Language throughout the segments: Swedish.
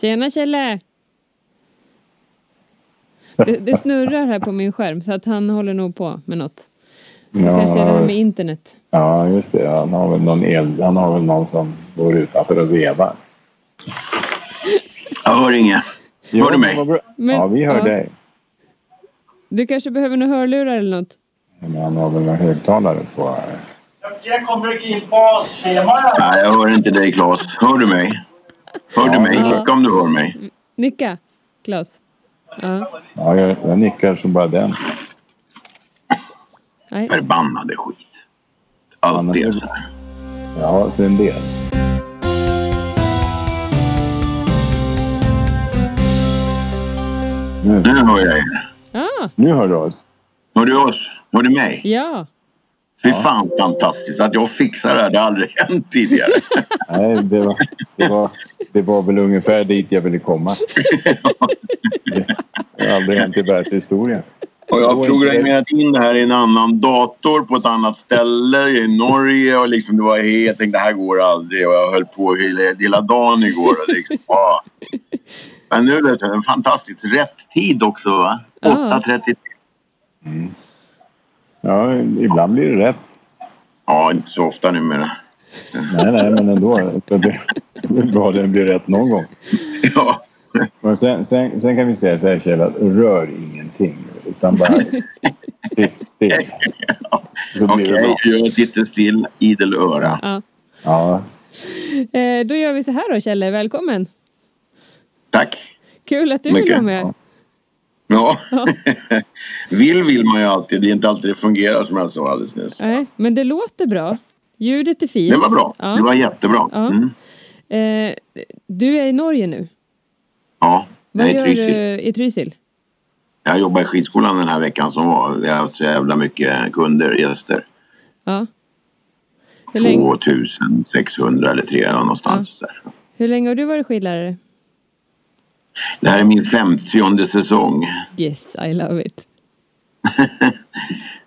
Tjena Kjelle! Det, det snurrar här på min skärm så att han håller nog på med något. Det kanske är det här med internet. Ja, just det. Han har väl någon el. Han har väl någon som går utanför och vevar. Jag hör inget. Hör du mig? Men- ja, vi hör ja. dig. Du kanske behöver några hörlurar eller något? Men han har väl en högtalare på. Jag kommer in på schema. Nej, jag hör inte dig Claes. Hör du mig? Hör du mig? Ja. Nicka om du hör mig. Nicka, Klas. Ja. Ja, jag, jag nickar som bara den. Nej. Förbannade skit. Allt det- så här. Ja, för en del. Nu, Nu hör jag er. Ah, nu hör du oss. Hör du oss? Hör du mig? ja. Fy fan fantastiskt att jag fixar det här. Det har aldrig hänt tidigare. Nej, det var, det, var, det var väl ungefär dit jag ville komma. Det har aldrig hänt i världshistorien. Och jag har programmerat in det här i en annan dator på ett annat ställe i Norge. Och liksom det var helt, jag tänkte det här går aldrig. Och jag höll på hela, hela dagen igår. Och liksom, ah. Men nu är det en fantastiskt rätt tid också va? Ja. 8.33. Ja, ibland blir det rätt. Ja, inte så ofta numera. Nej, nej, men ändå. Så det, är bra det blir rätt någon gång. Ja. Och sen, sen, sen kan vi säga så här Kjell, att rör ingenting. Utan bara sitt still. Okej, bra. jag sitter still, idel öra. ja. Ja, Eh, då gör vi så här då Kjelle, välkommen. Tack. Kul att du Mycket. vill vara med. Ja. vill vill man ju alltid. Det är inte alltid det fungerar som jag sa alldeles nyss. Nej, men det låter bra. Ljudet är fint. Det var bra. Ja. Det var jättebra. Ja. Mm. Eh, du är i Norge nu. Ja, Vad är i du Trysil. i Trysil? Jag jobbar i skidskolan den här veckan som var. Vi har haft så jävla mycket kunder, gäster. Ja. Hur länge, 2600 eller 300 någonstans. Där. hur länge har du varit skidlärare? Det här är min femtionde säsong. Yes, I love it.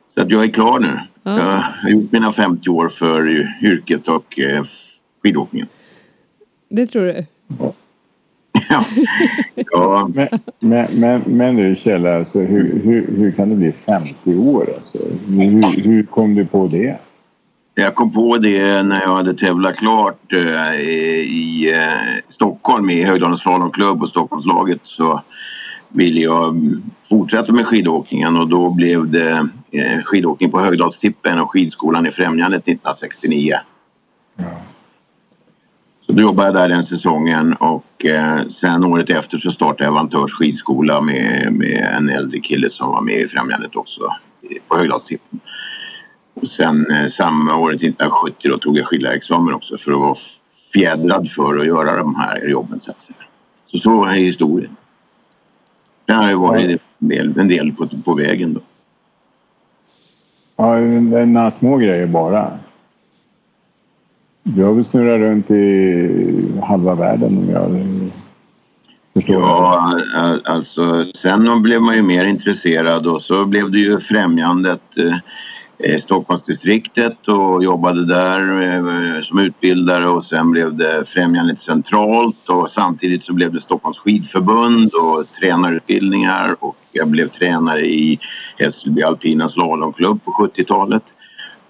Så att jag är klar nu. Ja. Jag har gjort mina 50 år för yrket och eh, skidåkningen. Det tror du? ja. ja, men, men, men, men du Kjell, alltså, hur, hur, hur kan det bli 50 år? Alltså? Hur, hur kom du på det? Jag kom på det när jag hade tävlat klart eh, i eh, Stockholm i Högdalens slalomklubb och Stockholmslaget så ville jag fortsätta med skidåkningen och då blev det eh, skidåkning på Högdalstippen och skidskolan i Främjandet 1969. Så då jobbade jag där den säsongen och sen året efter så startade jag Vantörs skidskola med, med en äldre kille som var med i Främjandet också på Högdalstippen. Sen eh, samma året 1970 då tog jag skidlärarexamen också för att vara fjädrad för att göra de här jobben så att säga. Så så är historien. Det har ju varit en del, en del på, på vägen då. Ja, det några små grejer bara. Du har väl snurrat runt i halva världen om jag förstår Ja, ä- alltså sen blev man ju mer intresserad och så blev det ju Främjandet eh, Eh, Stockholmsdistriktet och jobbade där eh, som utbildare och sen blev det Främjandet centralt och samtidigt så blev det Stockholms skidförbund och tränarutbildningar och jag blev tränare i Hässelby alpina slalomklubb på 70-talet.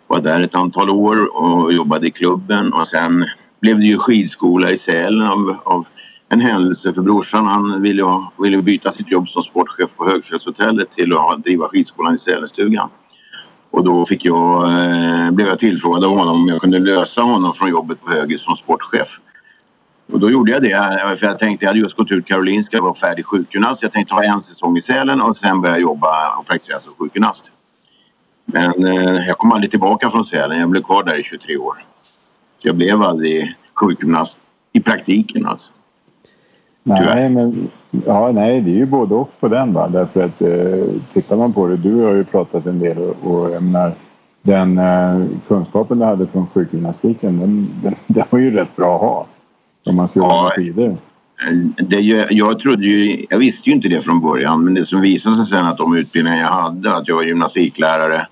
Var där ett antal år och jobbade i klubben och sen blev det ju skidskola i Sälen av, av en händelse för brorsan han ville, ville byta sitt jobb som sportchef på Högfjällshotellet till att driva skidskolan i Sälenstugan. Och då fick jag, eh, blev jag tillfrågad av honom om jag kunde lösa honom från jobbet på Högis som sportchef. Och då gjorde jag det. Eh, för jag tänkte, jag hade just gått ut Karolinska och var färdig sjukgymnast. Jag tänkte ha en säsong i Sälen och sen börja jobba och praktisera som sjukgymnast. Men eh, jag kom aldrig tillbaka från Sälen. Jag blev kvar där i 23 år. Så jag blev aldrig sjukgymnast i praktiken alltså. Nej, men ja, nej, det är ju både och på den. Va? Därför att eh, tittar man på det, du har ju pratat en del och, och jag menar, den eh, kunskapen du hade från sjukgymnastiken, den, den, den var ju rätt bra att ha. Om man ska Ja. åka skidor. Det, jag, jag trodde ju, jag visste ju inte det från början men det som visade sig sen att de utbildningar jag hade, att jag var gymnastiklärare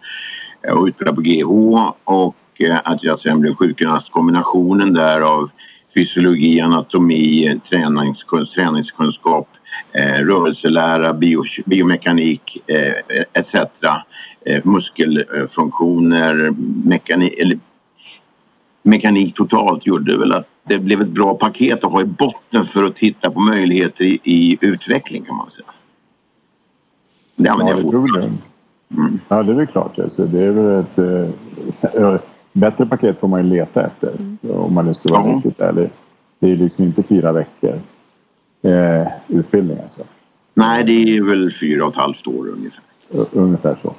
och utbildad på GH och eh, att jag sen blev sjukgymnast, kombinationen där av fysiologi, anatomi, träningskunskap, träningskunskap eh, rörelselära, bio, biomekanik eh, etc. Eh, muskelfunktioner, mekanik, eller, mekanik totalt gjorde väl att det blev ett bra paket att ha i botten för att titta på möjligheter i, i utveckling kan man säga. Det använder ja, jag fortfarande. Mm. Ja, det är väl klart. Alltså, det är väl ett äh, bättre paket får man ju leta efter mm. om man nu ska vara ja. riktigt ärlig. Det är liksom inte fyra veckor eh, utbildning alltså. Nej, det är väl fyra och ett halvt år ungefär. Ungefär så.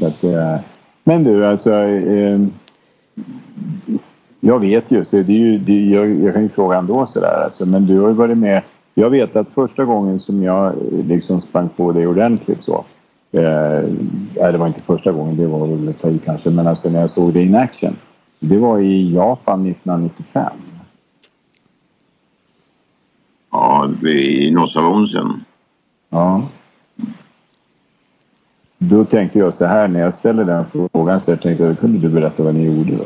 så att, eh, men du, alltså. Eh, jag vet ju, så det är ju det, jag, jag kan ju fråga ändå sådär alltså, men du har ju varit med. Jag vet att första gången som jag liksom sprang på dig ordentligt så. Eh, det var inte första gången, det var väl att ta i kanske, men alltså när jag såg det in action. Det var i Japan 1995. Ja, i Nossavonsen. Ja. Då tänkte jag så här när jag ställer den frågan så jag tänkte jag kunde du berätta vad ni gjorde då?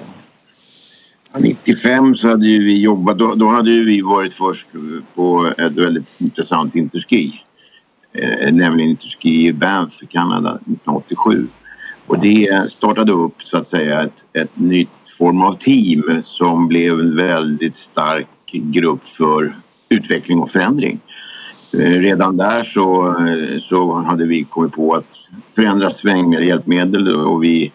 95 så hade ju vi jobbat, då, då hade ju vi varit först på ett väldigt intressant interski. Eh, nämligen interski i Banff i Kanada 1987. Och det startade upp så att säga ett, ett nytt form av team som blev en väldigt stark grupp för utveckling och förändring. Eh, redan där så, eh, så hade vi kommit på att förändra svängmedel och vi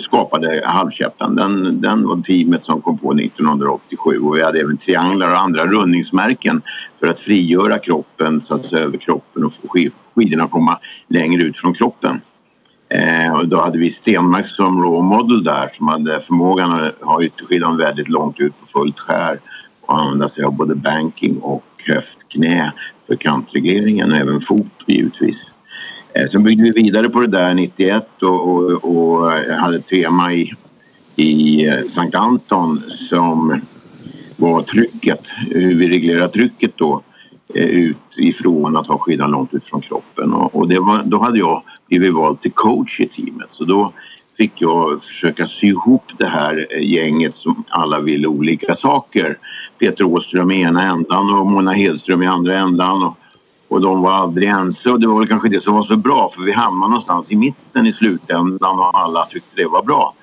skapade halvkäppen. Den, den var teamet som kom på 1987 och vi hade även trianglar och andra rundningsmärken för att frigöra kroppen så att säga över kroppen och få skidorna komma längre ut från kroppen. Eh, och då hade vi Stenmark som raw model där som hade förmågan att ha ytterskidan väldigt långt ut på fullt skär och använda sig av både banking och höftknä för kantregleringen och även fot givetvis. Eh, sen byggde vi vidare på det där 91 och, och, och eh, hade ett tema i, i eh, Sankt Anton som var trycket, hur vi reglerar trycket då eh, att ha skidan långt ut från kroppen och, och det var, då hade jag blivit vald till coach i teamet så då fick jag försöka sy ihop det här eh, gänget som alla ville olika saker. Peter Åström i ena ändan och Mona Hedström i andra ändan. Och, och de var aldrig ense och det var väl kanske det som var så bra för vi hamnade någonstans i mitten i slutändan och alla tyckte det var bra.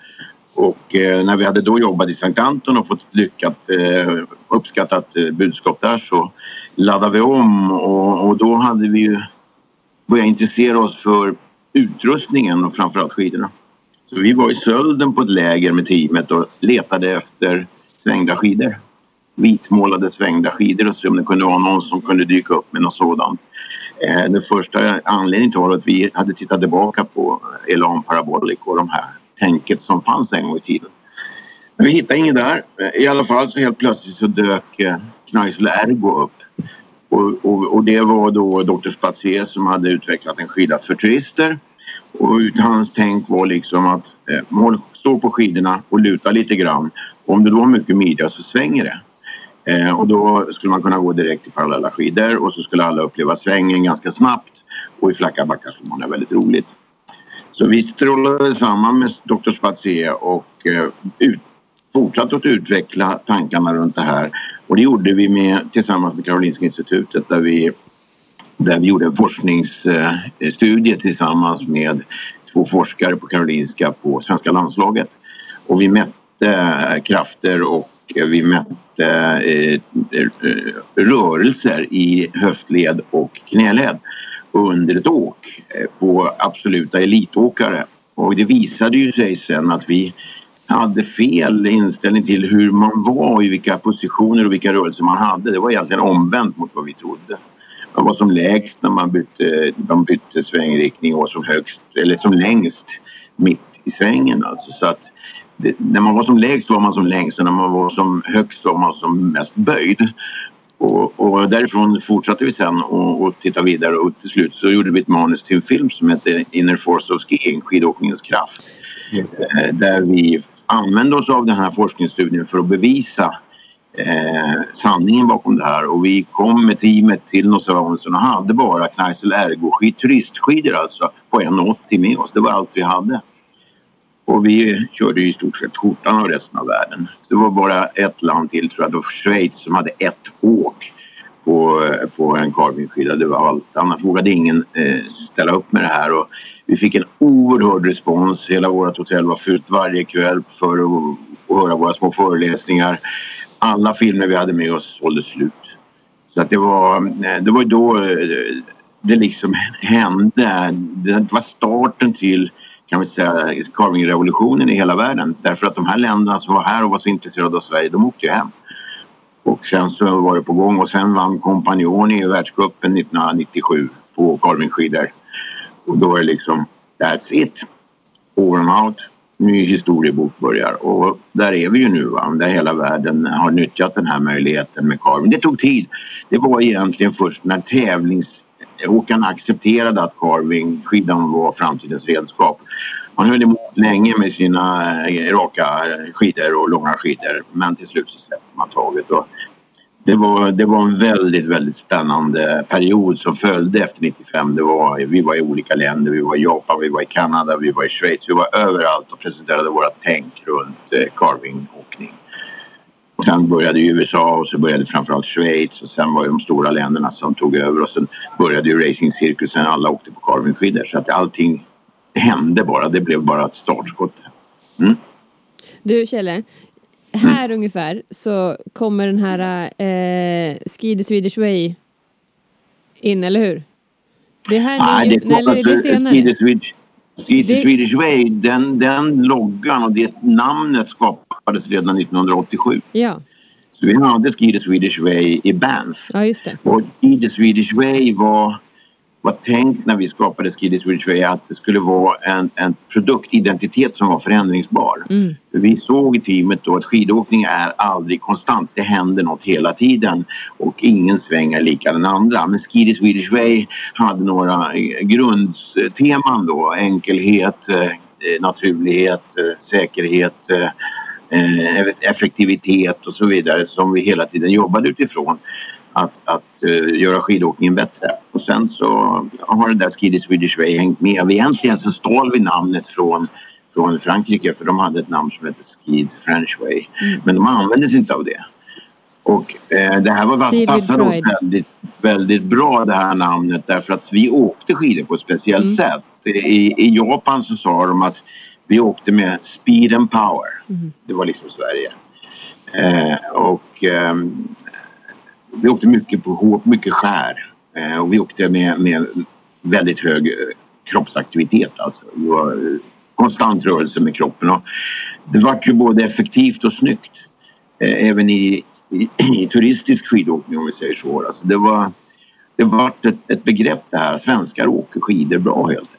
Och eh, när vi hade då jobbat i Sankt Anton och fått ett lyckat, eh, uppskattat eh, budskap där så laddade vi om och, och då hade vi ju börjat intressera oss för utrustningen och framförallt skidorna. Så vi var i Sölden på ett läger med teamet och letade efter svängda skidor. Vitmålade svängda skidor och se om det kunde vara någon som kunde dyka upp med något sådant. Eh, den första anledningen till att vi hade tittat tillbaka på Elan Parabolic och de här tänket som fanns en gång i tiden. Men vi hittade inget där. Eh, I alla fall så helt plötsligt så dök eh, Kneisel Ergo upp. Och, och, och, det var då Dr. Spatier som hade utvecklat en skida för turister och hans tänk var liksom att eh, stå på skidorna och luta lite grann. Om du då har mycket midja så svänger det. Eh, och då skulle man kunna gå direkt till parallella skidor och så skulle alla uppleva svängen ganska snabbt. Och i flacka backar skulle man ha väldigt roligt. Så vi strålade samman med Dr. Spazier och eh, ut, fortsatte att utveckla tankarna runt det här. Och det gjorde vi med, tillsammans med Karolinska institutet där vi där vi gjorde en forskningsstudie tillsammans med två forskare på Karolinska på svenska landslaget. Och vi mätte eh, krafter och Eh, vi mätte eh, eh, rörelser i höftled och knäled under ett åk på absoluta elitåkare. Och det visade ju sig sen att vi hade fel inställning till hur man var i vilka positioner och vilka rörelser man hade. Det var egentligen omvänt mot vad vi trodde. Man var som lägst när man bytte, man bytte svängriktning och som högst eller som längst mitt i svängen alltså. Så att det, när man var som lägst var man som längst och när man var som högst var man som mest böjd. Och, och därifrån fortsatte vi sen och, och tittade vidare och till slut så gjorde vi ett manus till en film som heter Inner Force of Skiing, skidåkningens kraft. Eh, där vi använde oss av den här forskningsstudien för att bevisa eh, sanningen bakom det här och vi kom med teamet till Nossavaunsen och hade bara Kneisel Ergo turistskidor alltså på 1,80 med oss. Det var allt vi hade. Och vi körde i stort sett skjortan av resten av världen. det var bara ett land till, tror jag, det var Schweiz som hade ett åk på, på en carvingskida. Det var allt. Annars vågade ingen eh, ställa upp med det här. Och vi fick en oerhörd respons. Hela vårt hotell var fyllt varje kväll för att, höra våra små föreläsningar. Alla filmer vi hade med oss sålde slut. Så att det var, eh, det var då eh, det liksom hände. Det var starten till kan vi säga carvingrevolutionen i hela världen. Därför att de här länderna som var här och var så intresserade av Sverige, de åkte ju hem. Och sen så var det på gång och sen vann Compagnoni i världscupen 1997 på carvingskidor. Och då är det liksom, that's it. Over and out. Ny historiebok börjar och där är vi ju nu va, där hela världen har nyttjat den här möjligheten med carving. Det tog tid. Det var egentligen först när tävlings Håkan accepterade att carving, skidan var framtidens redskap. Man höll emot länge med sina eh, raka skidor och långa skidor men till slut så släppte man taget. Och det var, det var en väldigt, väldigt spännande period som följde efter 95. Det var, vi var i olika länder. Vi var i Japan, vi var i Kanada, vi var i Schweiz. Vi var överallt och presenterade våra tänk runt eh, carvingåkning. Och sen började USA och så började framförallt Schweiz och sen var det de stora länderna som tog över och sen började ju racingcirkusen. Alla åkte på carvingskidor så att allting hände bara. Det blev bara ett startskott. Mm. Du Kjelle, här mm. ungefär så kommer den här eh, Ski the Swedish Way in, eller hur? Det här Nej, det, eller är det senare? Ski the Swedish, Ski the. Swedish Way, den, den loggan och det namnet skapades redan 1987. Ja. Så vi hade Ski the Swedish Way i Banff. Ja, just det. Och Ski the Swedish Way var var tänkt när vi skapade Skiddy Swedish Way att det skulle vara en, en produktidentitet som var förändringsbar. Mm. Vi såg i teamet då att skidåkning är aldrig konstant. Det händer något hela tiden och ingen sväng är lika den andra. Men Skiddy Swedish Way hade några grundteman då. Enkelhet, eh, naturlighet, eh, säkerhet eh, effektivitet och så vidare som vi hela tiden jobbade utifrån att, att uh, göra skidåkningen bättre. Och sen så har det där Skiddy Swedish Way hängt med. Egentligen så stal vi namnet från, från Frankrike för de hade ett namn som hette Skid French Way. Mm. Men de använde sig inte av det. Och eh, det här var, passade oss väldigt, väldigt bra det här namnet därför att vi åkte skidor på ett speciellt mm. sätt. I, I Japan så sa de att vi åkte med speed and power. Mm. Det var liksom Sverige. Eh, och eh, vi åkte mycket på hårt, mycket skär. Eh, och vi åkte med, med väldigt hög eh, kroppsaktivitet. Alltså. Det var eh, konstant rörelse med kroppen. Och det var ju både effektivt och snyggt. Eh, även i, i, i, turistisk skidåkning om vi säger så. Alltså det var, det var ett, ett begrepp det här. Svenskar åker skidor bra helt enkelt.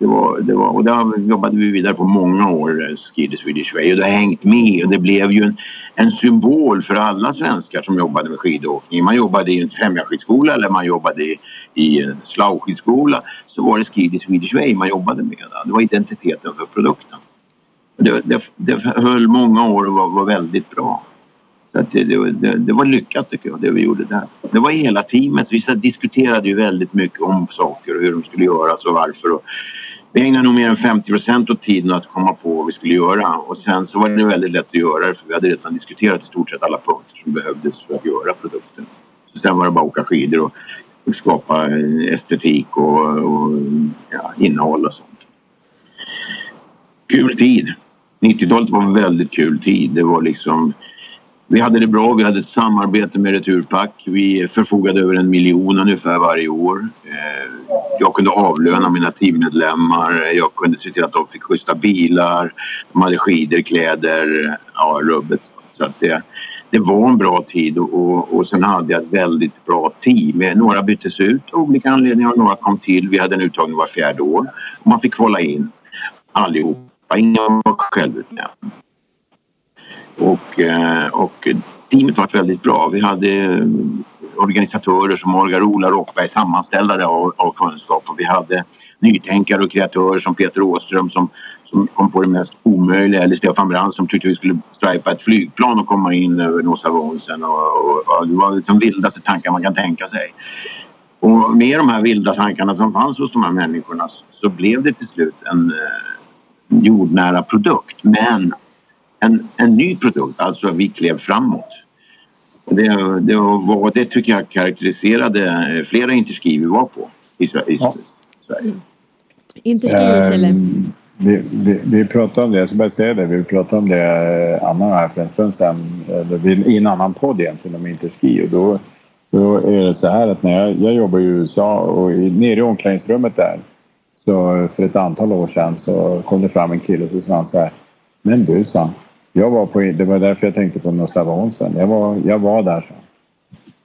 Det var, det var, och där jobbade vi vidare på många år, Skid Ski the Swedish Way. Och det har hängt med och det blev ju en, en symbol för alla svenskar som jobbade med skidåkning. Man jobbade i en främjarskidskola eller man jobbade i, i en slagskidskola Så var det Ski the Swedish Way man jobbade med. Det var identiteten för produkten. Det, det, det höll många år och var, var väldigt bra. Så det, det, det, var lyckat tycker jag, det vi gjorde där. Det var hela teamet. Vi diskuterade ju väldigt mycket om saker och hur de skulle göras och varför. Och vi ägnade nog mer än 50 procent av tiden att komma på vad vi skulle göra och sen så var det väldigt lätt att göra det för vi hade redan diskuterat i stort sett alla punkter som behövdes för att göra produkten. Så sen var det bara att åka skidor och, och skapa estetik och, och ja, innehåll och sånt. Kul tid. 90-talet var en väldigt kul tid. Det var liksom vi hade det bra, vi hade ett samarbete med Returpack. Vi förfogade över en miljon ungefär varje år. Eh, jag kunde avlöna mina teammedlemmar, jag kunde se till att de fick schyssta bilar, de hade skidor, kläder, ja rubbet. Så att det, det var en bra tid och, och, sen hade jag ett väldigt bra team. Eh, några byttes ut av olika anledningar och några kom till. Vi hade en uttagning var fjärde år och man fick kvala in allihopa. Ingen var självutnämnd. Och, eh, och teamet var väldigt bra. Vi hade eh, organisatörer som Olga Rola Rockberg, sammanställare av, av kunskap och vi hade nytänkare och kreatörer som Peter Åström som, som kom på det mest omöjliga eller Stefan Brandt som tyckte vi skulle stripa ett flygplan och komma in över Nosa Vonsen och, och, och, det var liksom vildaste tankar man kan tänka sig. Och med de här vilda tankarna som fanns hos de här människorna så blev det till slut en, eh, jordnära produkt men en, en ny produkt, alltså vi klev framåt. Det, det, var, det tycker jag karaktäriserade flera interski vi var på i Sverige. Ja. Interski, Kjelle? Um, vi, vi, vi pratade om det, jag ska bara säga det, vi pratade om det eh, Anna här för en stund sedan, eller i en annan podd egentligen om interski och då, då är det så här att när jag, jag jobbar i USA och i, nere i omklädningsrummet där så för ett antal år sedan så kom det fram en kille och så sa han så här Men du, sa jag var på, det var därför jag tänkte på Nossava Onsen. Jag var, jag var där, så.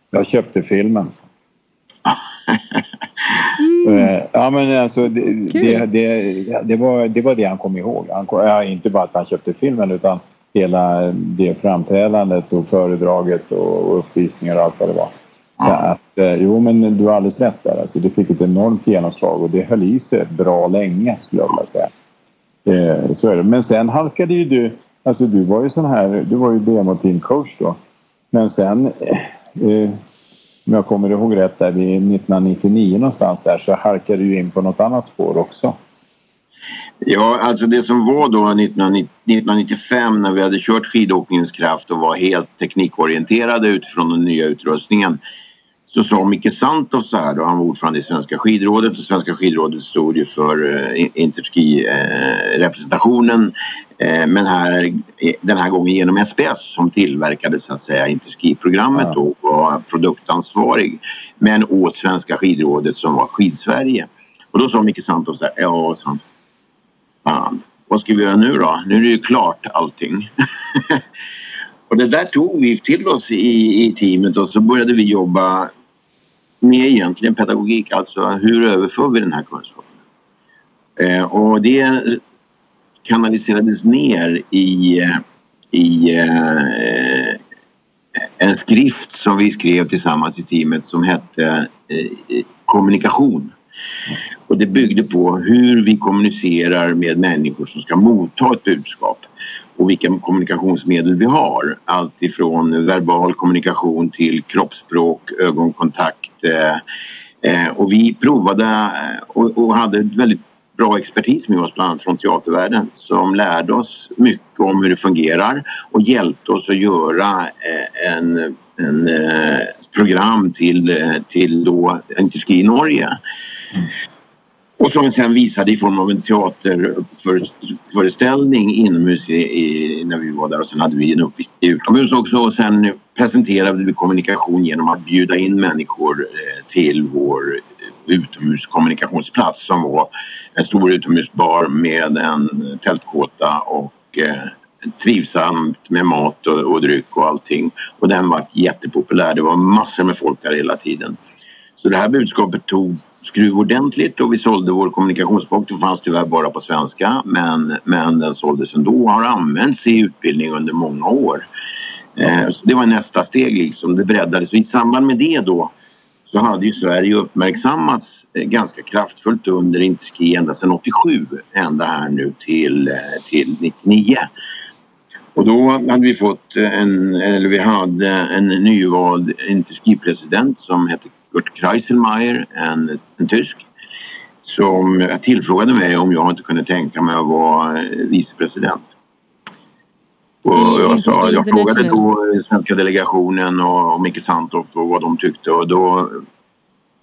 Jag köpte filmen. Mm. Ja men alltså det, det, det, det, var, det var det han kom ihåg. Han, ja, inte bara att han köpte filmen utan hela det framträdandet och föredraget och uppvisningar och allt vad det var. Så att eh, jo men du har alldeles rätt där. Alltså, det fick ett enormt genomslag och det höll i sig bra länge skulle jag vilja säga. Eh, så är det. Men sen halkade ju du Alltså du var ju sån här, du var ju demo team coach då. Men sen, eh, eh om jag kommer ihåg rätt där vid 1999 någonstans där så halkade du in på något annat spår också. Ja, alltså det som var då 1995 när vi hade kört skidåkningens kraft och var helt teknikorienterade utifrån den nya utrustningen så sa Micke Santos så här då, han var ordförande i Svenska skidrådet och Svenska skidrådet stod ju för eh, interski-representationen eh, men här, den här gången genom SPS som tillverkade så att säga interski-programmet ja. och var produktansvarig men åt Svenska skidrådet som var Skidsverige. Och då sa Micke Santos så här, ja, så fan, vad ska vi göra nu då? Nu är det ju klart allting. och det där tog vi till oss i, i teamet och så började vi jobba med egentligen pedagogik, alltså hur överför vi den här kunskapen? Eh, och det kanaliserades ner i, i eh, en skrift som vi skrev tillsammans i teamet som hette eh, Kommunikation. Och det byggde på hur vi kommunicerar med människor som ska motta ett budskap och vilka kommunikationsmedel vi har. Allt ifrån verbal kommunikation till kroppsspråk, ögonkontakt. Eh, eh, och vi provade eh, och, hade väldigt bra expertis med oss bland annat från teatervärlden som lärde oss mycket om hur det fungerar och hjälpte oss att göra en, en program till, till då i Norge. Mm. Och som vi sen visade i form av en teaterföreställning inomhus i, i, när vi var där och sen hade vi en uppvisning utomhus också och sen presenterade vi kommunikation genom att bjuda in människor eh, till vår eh, utomhuskommunikationsplats som var en stor utomhusbar med en tältkåta och eh, trivsamt med mat och, och dryck och allting. Och den var jättepopulär. Det var massor med folk där hela tiden. Så det här budskapet tog skruv ordentligt och vi sålde vår kommunikationsbok. Den fanns tyvärr bara på svenska men, men den såldes ändå och har använts i utbildning under många år. Eh, så det var nästa steg liksom. Det breddades. och I samband med det då så hade ju Sverige uppmärksammats eh, ganska kraftfullt under Interski ända sedan 87 ända här nu till, eh, till 99. Och då hade vi fått en, eller vi hade en nyvald Interski-president som hette Kurt Kreiselmeier, en, en tysk som tillfrågade mig om jag inte kunde tänka mig att vara eh, vicepresident. Och jag, sa, jag frågade då svenska delegationen och, Micke Sandtoft vad de tyckte och då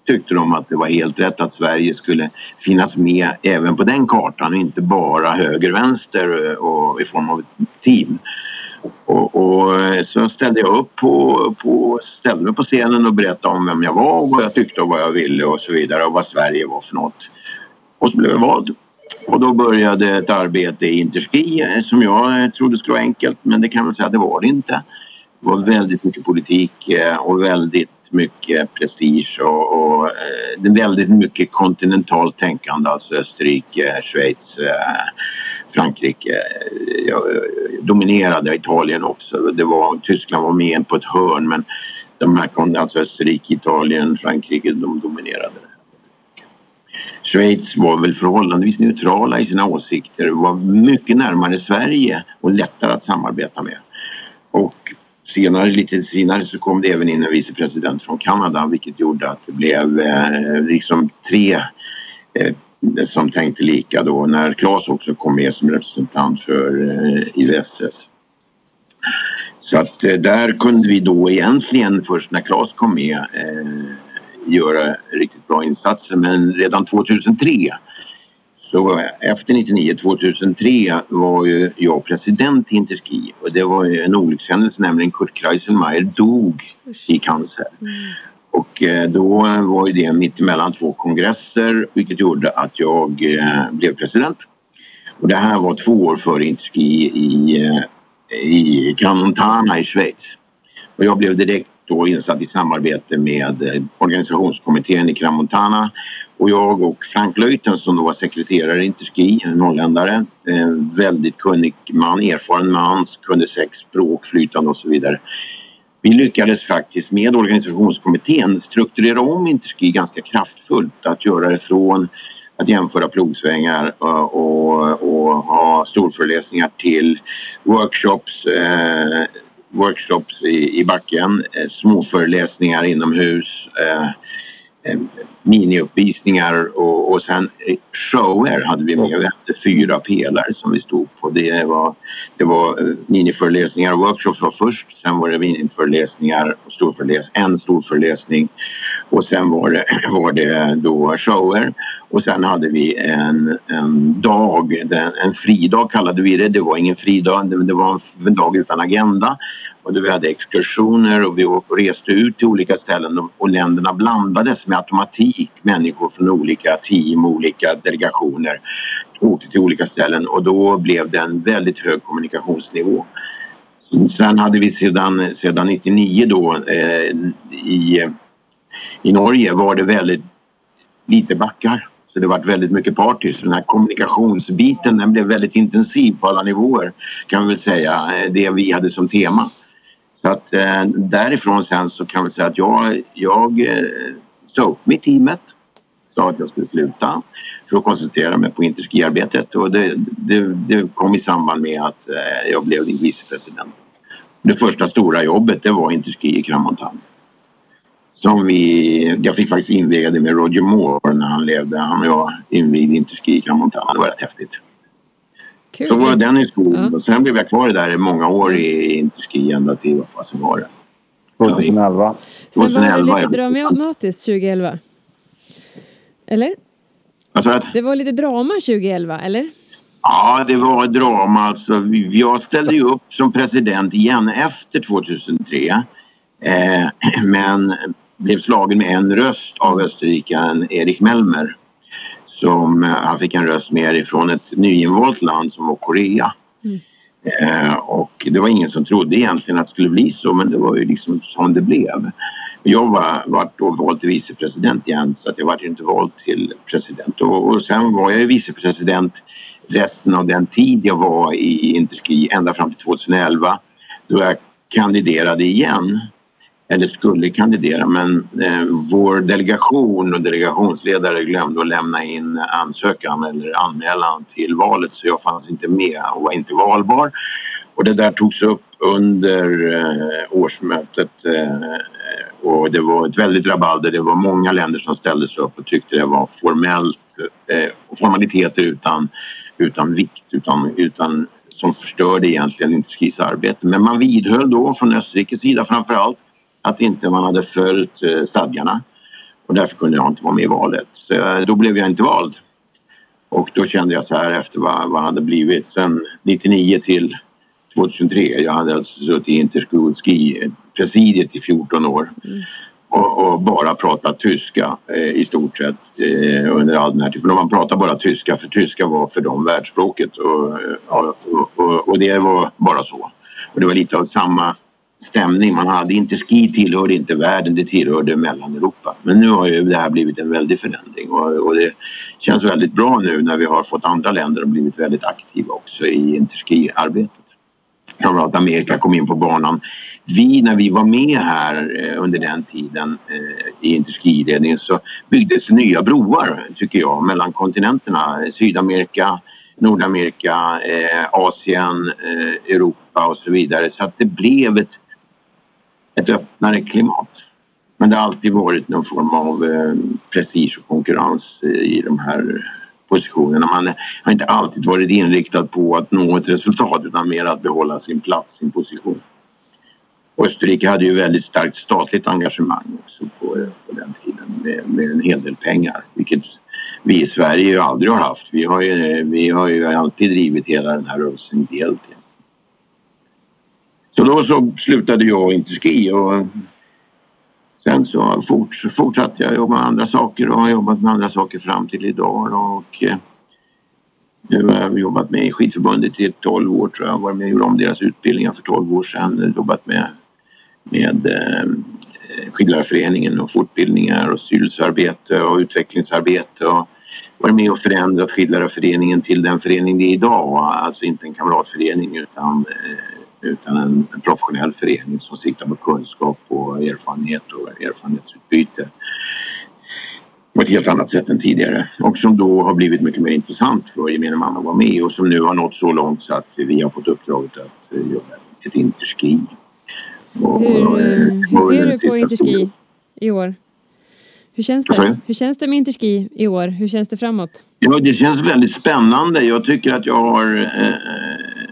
tyckte de att det var helt rätt att Sverige skulle finnas med även på den kartan inte bara höger-vänster eh, och i form av ett team. Och, och, eh, så ställde jag upp på, på, ställde mig på scenen och berättade om vem jag var och vad jag tyckte och vad jag ville och så vidare och vad Sverige var för något. Och så blev jag vald. Och då började ett arbete i Interski eh, som jag eh, trodde skulle vara enkelt men det kan man säga att det var det inte. Det var väldigt mycket politik och väldigt mycket prestige och, och väldigt mycket kontinentalt tänkande, alltså Österrike, Schweiz, Frankrike eh, dominerade Italien också. Det var, Tyskland var med på ett hörn men de här kom, alltså Österrike, Italien, Frankrike, de dominerade. Schweiz var väl förhållandevis neutrala i sina åsikter var mycket närmare Sverige och lättare att samarbeta med. Och senare, lite senare så kom det även in en vicepresident från Kanada vilket gjorde att det blev eh, liksom tre eh, som tänkte lika då när Claes också kom med som representant för eh, IVSS. Så att eh, där kunde vi då egentligen först när Claes kom med eh, göra riktigt bra insatser men redan 2003 så efter 99, 2003 var ju jag president i Interski och det var en olyckshändelse nämligen Kurt Kreiselmeier dog i cancer. Mm. Och eh, då var ju det mitt emellan två kongresser vilket gjorde att jag eh, blev president. Och det här var två år före Interski i, i eh, Crans-Montana i Schweiz. Och jag blev direkt då insatt i samarbete med organisationskommittén i Crans-Montana och jag och Frank Leuten som då var sekreterare i Interski, en norrländare, väldigt kunnig man, erfaren man, kunde sex språk flytande och så vidare vi lyckades faktiskt med organisationskommittén strukturera om Interski ganska kraftfullt. Att göra det från att jämföra plogsvängar och, och, och ha storföreläsningar till workshops, eh, workshops i, i backen, eh, småföreläsningar inomhus, eh, Eh, miniuppvisningar och, och sen eh, shower hade vi med. Vi hade fyra pelare som vi stod på. Det var, det var eh, miniföreläsningar och workshops var först. Sen var det miniföreläsningar och storföreläs en storföreläsning. Och sen var det, var det då shower. Och sen hade vi en, en dag, en fridag kallade vi det. Det var ingen fridag, men det var en dag utan agenda. Och vi hade exkursioner och vi reste ut till olika ställen och länderna blandades med automatik. Människor från olika team, olika delegationer åkte till olika ställen och då blev det en väldigt hög kommunikationsnivå. Sen hade vi sedan, sedan 99 då eh, i, i Norge var det väldigt lite backar. Så det varit väldigt mycket party. Så den här kommunikationsbiten den blev väldigt intensiv på alla nivåer kan vi väl säga. Eh, det vi hade som tema. Så att eh, därifrån sen så kan vi säga att jag, jag eh, sa upp mig i teamet. Sa att jag skulle sluta för att koncentrera mig på interskiarbetet och det, det, det kom i samband med att eh, jag blev vicepresident. Det första stora jobbet det var interski i Kramontan. Som vi, jag fick faktiskt inviga det med Roger Moore när han levde. Han och jag invigde interski i Kramontan. Det var rätt häftigt. Kul. Så var den historien. Ja. Sen blev jag kvar där i många år i Interski ända till vad fasen var det? 2011. Sen var det lite dramatiskt 2011. Eller? Alltså det var lite drama 2011, eller? Ja, det var drama. Alltså, jag ställde ju upp som president igen efter 2003. Eh, men blev slagen med en röst av österrikaren Erik Melmer som eh, han fick en röst mer ifrån ett nyinvalt land som var Korea. Mm. Eh, och det var ingen som trodde egentligen att det skulle bli så men det var ju liksom som det blev. Jag var, var då vald till vicepresident igen så att jag var inte vald till president och, och sen var jag vicepresident resten av den tid jag var i Interski ända fram till 2011 då jag kandiderade igen eller skulle kandidera men eh, vår delegation och delegationsledare glömde att lämna in ansökan eller anmälan till valet så jag fanns inte med och var inte valbar. Och det där togs upp under eh, årsmötet eh, och det var ett väldigt rabalder. Det var många länder som ställde sig upp och tyckte det var formellt eh, formaliteter utan, utan vikt utan, utan som förstörde egentligen Interskis arbete. Men man vidhöll då från Österrikes sida framför allt att inte man hade följt eh, stadgarna. Och därför kunde jag inte vara med i valet. Så eh, då blev jag inte vald. Och då kände jag så här efter vad, vad hade blivit sen 99 till 2003. Jag hade alltså suttit i Interski presidiet i 14 år. Mm. Och, och, bara pratat tyska eh, i stort sett eh, under all den här tiden. För man pratade bara tyska för tyska var för dem världsspråket och, och, och, och det var bara så. Och det var lite av samma stämning man hade. Inte ski tillhörde inte världen, det tillhörde Mellaneuropa. Men nu har ju det här blivit en väldig förändring och, och det känns väldigt bra nu när vi har fått andra länder att blivit väldigt aktiva också i interskiarbetet. Framförallt Amerika kom in på banan. Vi, när vi var med här eh, under den tiden eh, i interskiledningen så byggdes nya broar, tycker jag, mellan kontinenterna. Sydamerika, Nordamerika, eh, Asien, eh, Europa och så vidare. Så att det blev ett ett öppnare klimat. Men det har alltid varit någon form av eh, prestige och konkurrens i de här positionerna. Man har inte alltid varit inriktad på att nå ett resultat utan mer att behålla sin plats, sin position. Österrike hade ju väldigt starkt statligt engagemang också på, på den tiden med, med, en hel del pengar vilket vi i Sverige ju aldrig har haft. Vi har ju, vi har ju alltid drivit hela den här rörelsen ideellt. Så då så slutade jag Interski och eh, sen så fortsatte jag jobba med andra saker och har jobbat med andra saker fram till idag och eh, nu har jag jobbat med skidförbundet i 12 år tror jag. Varit med och gjort om deras utbildningar för 12 år sedan. Jobbat med, med eh, skidlärarföreningen och fortbildningar och styrelsearbete och utvecklingsarbete och varit med och förändrat skidlärarföreningen till den förening det är idag. Alltså inte en kamratförening utan utan en, professionell förening som siktar på kunskap och erfarenhet och erfarenhetsutbyte på ett helt annat sätt än tidigare och som då har blivit mycket mer intressant för gemene man att vara med och som nu har nått så långt så att vi har fått uppdraget att eh, göra ett interski. Och, hur, eh, hur ser du på interski i år? Hur känns det? Hur känns det med interski i år? Hur känns det framåt? Ja, det känns väldigt spännande. Jag tycker att jag har eh,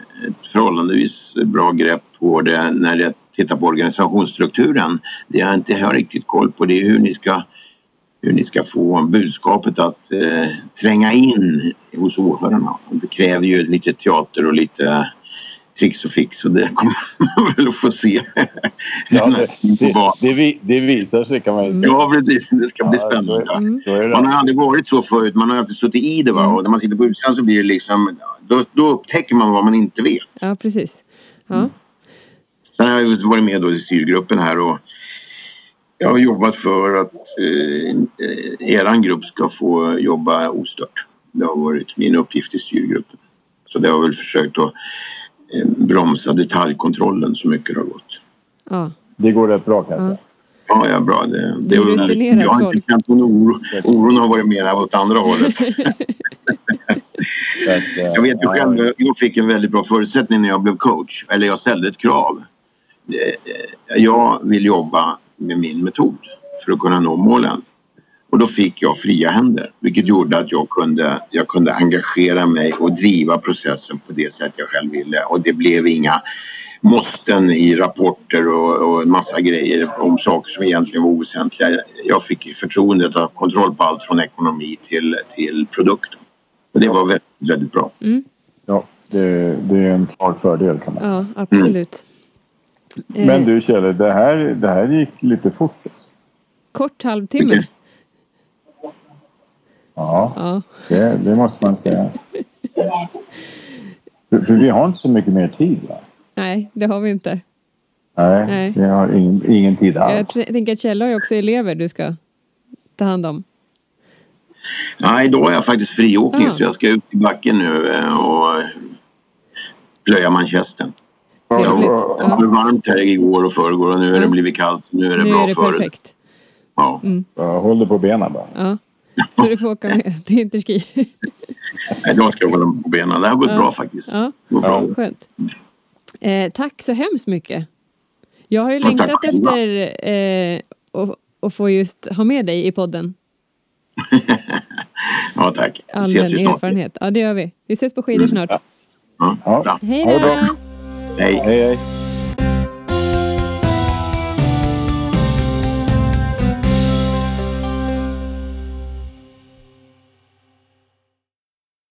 förhållandevis bra grepp på det när jag tittar på organisationsstrukturen. Det jag inte har riktigt koll på det är hur ni ska, hur ni ska få budskapet att eh, tränga in hos åhörarna. Det kräver ju lite teater och lite tricks och fix och det kommer man väl att få se. Ja, det, det, det, det, visar sig kan man ju säga. Ja precis, det ska bli spännande. Så, mm. så man har aldrig varit så förut, man har alltid suttit i det va? och när man sitter på utsidan så blir det liksom då, då upptäcker man vad man inte vet. Ja precis. Ja. Mm. Sen har jag varit med då i styrgruppen här och jag har jobbat för att eh, eran grupp ska få jobba ostört. Det har varit min uppgift i styrgruppen. Så det har väl försökt att bromsa detaljkontrollen så mycket det har gått. Ja. Det går rätt bra kan jag säga. Ja, ja bra. Det, det är rutinerat Jag har inte känt någon oro. Oron har varit mer åt andra hållet. jag vet ju själv, jag fick en väldigt bra förutsättning när jag blev coach. Eller jag ställde ett krav. Eh, jag vill jobba med min metod för att kunna nå målen. Och då fick jag fria händer vilket gjorde att jag kunde, jag kunde engagera mig och driva processen på det sätt jag själv ville och det blev inga måsten i rapporter och, och en massa grejer om saker som egentligen var oväsentliga. Jag fick förtroendet att ha kontroll på allt från ekonomi till, till produkt. Och det var väldigt, väldigt bra. Mm. Ja, det, det, är en klar fördel kan man säga. Ja, absolut. Mm. Men du Kjell, det här, det här gick lite fort. Alltså. Kort halvtimme. Ja, ja. Det, det, måste man säga. för, för, vi har inte så mycket mer tid va? Nej, det har vi inte. Nej, Nej. vi har ingen, ingen tid alls. Jag tänker att Kjell har ju också elever du ska ta hand om. Nej, då är jag faktiskt friåkning ah. så jag ska ut i backen nu eh, och plöja manchesten. Det var varmt här igår och förrgår och nu har det blivit kallt. Nu är det nu bra är det för perfekt. Ja. Mm. Håll dig på benen bara. Ja. Så du får åka med till Interski. Nej, jag ska hålla på benen. Det har gått ja. bra faktiskt. Ja, ja. skönt. Eh, tack så hemskt mycket. Jag har ju längtat efter eh, att, att få just ha med dig i podden. ja, tack. All den erfarenhet. Ja, det gör vi. Vi ses på skidor mm. snart. Ja. Ja. Hej då! Hej. hej, hej.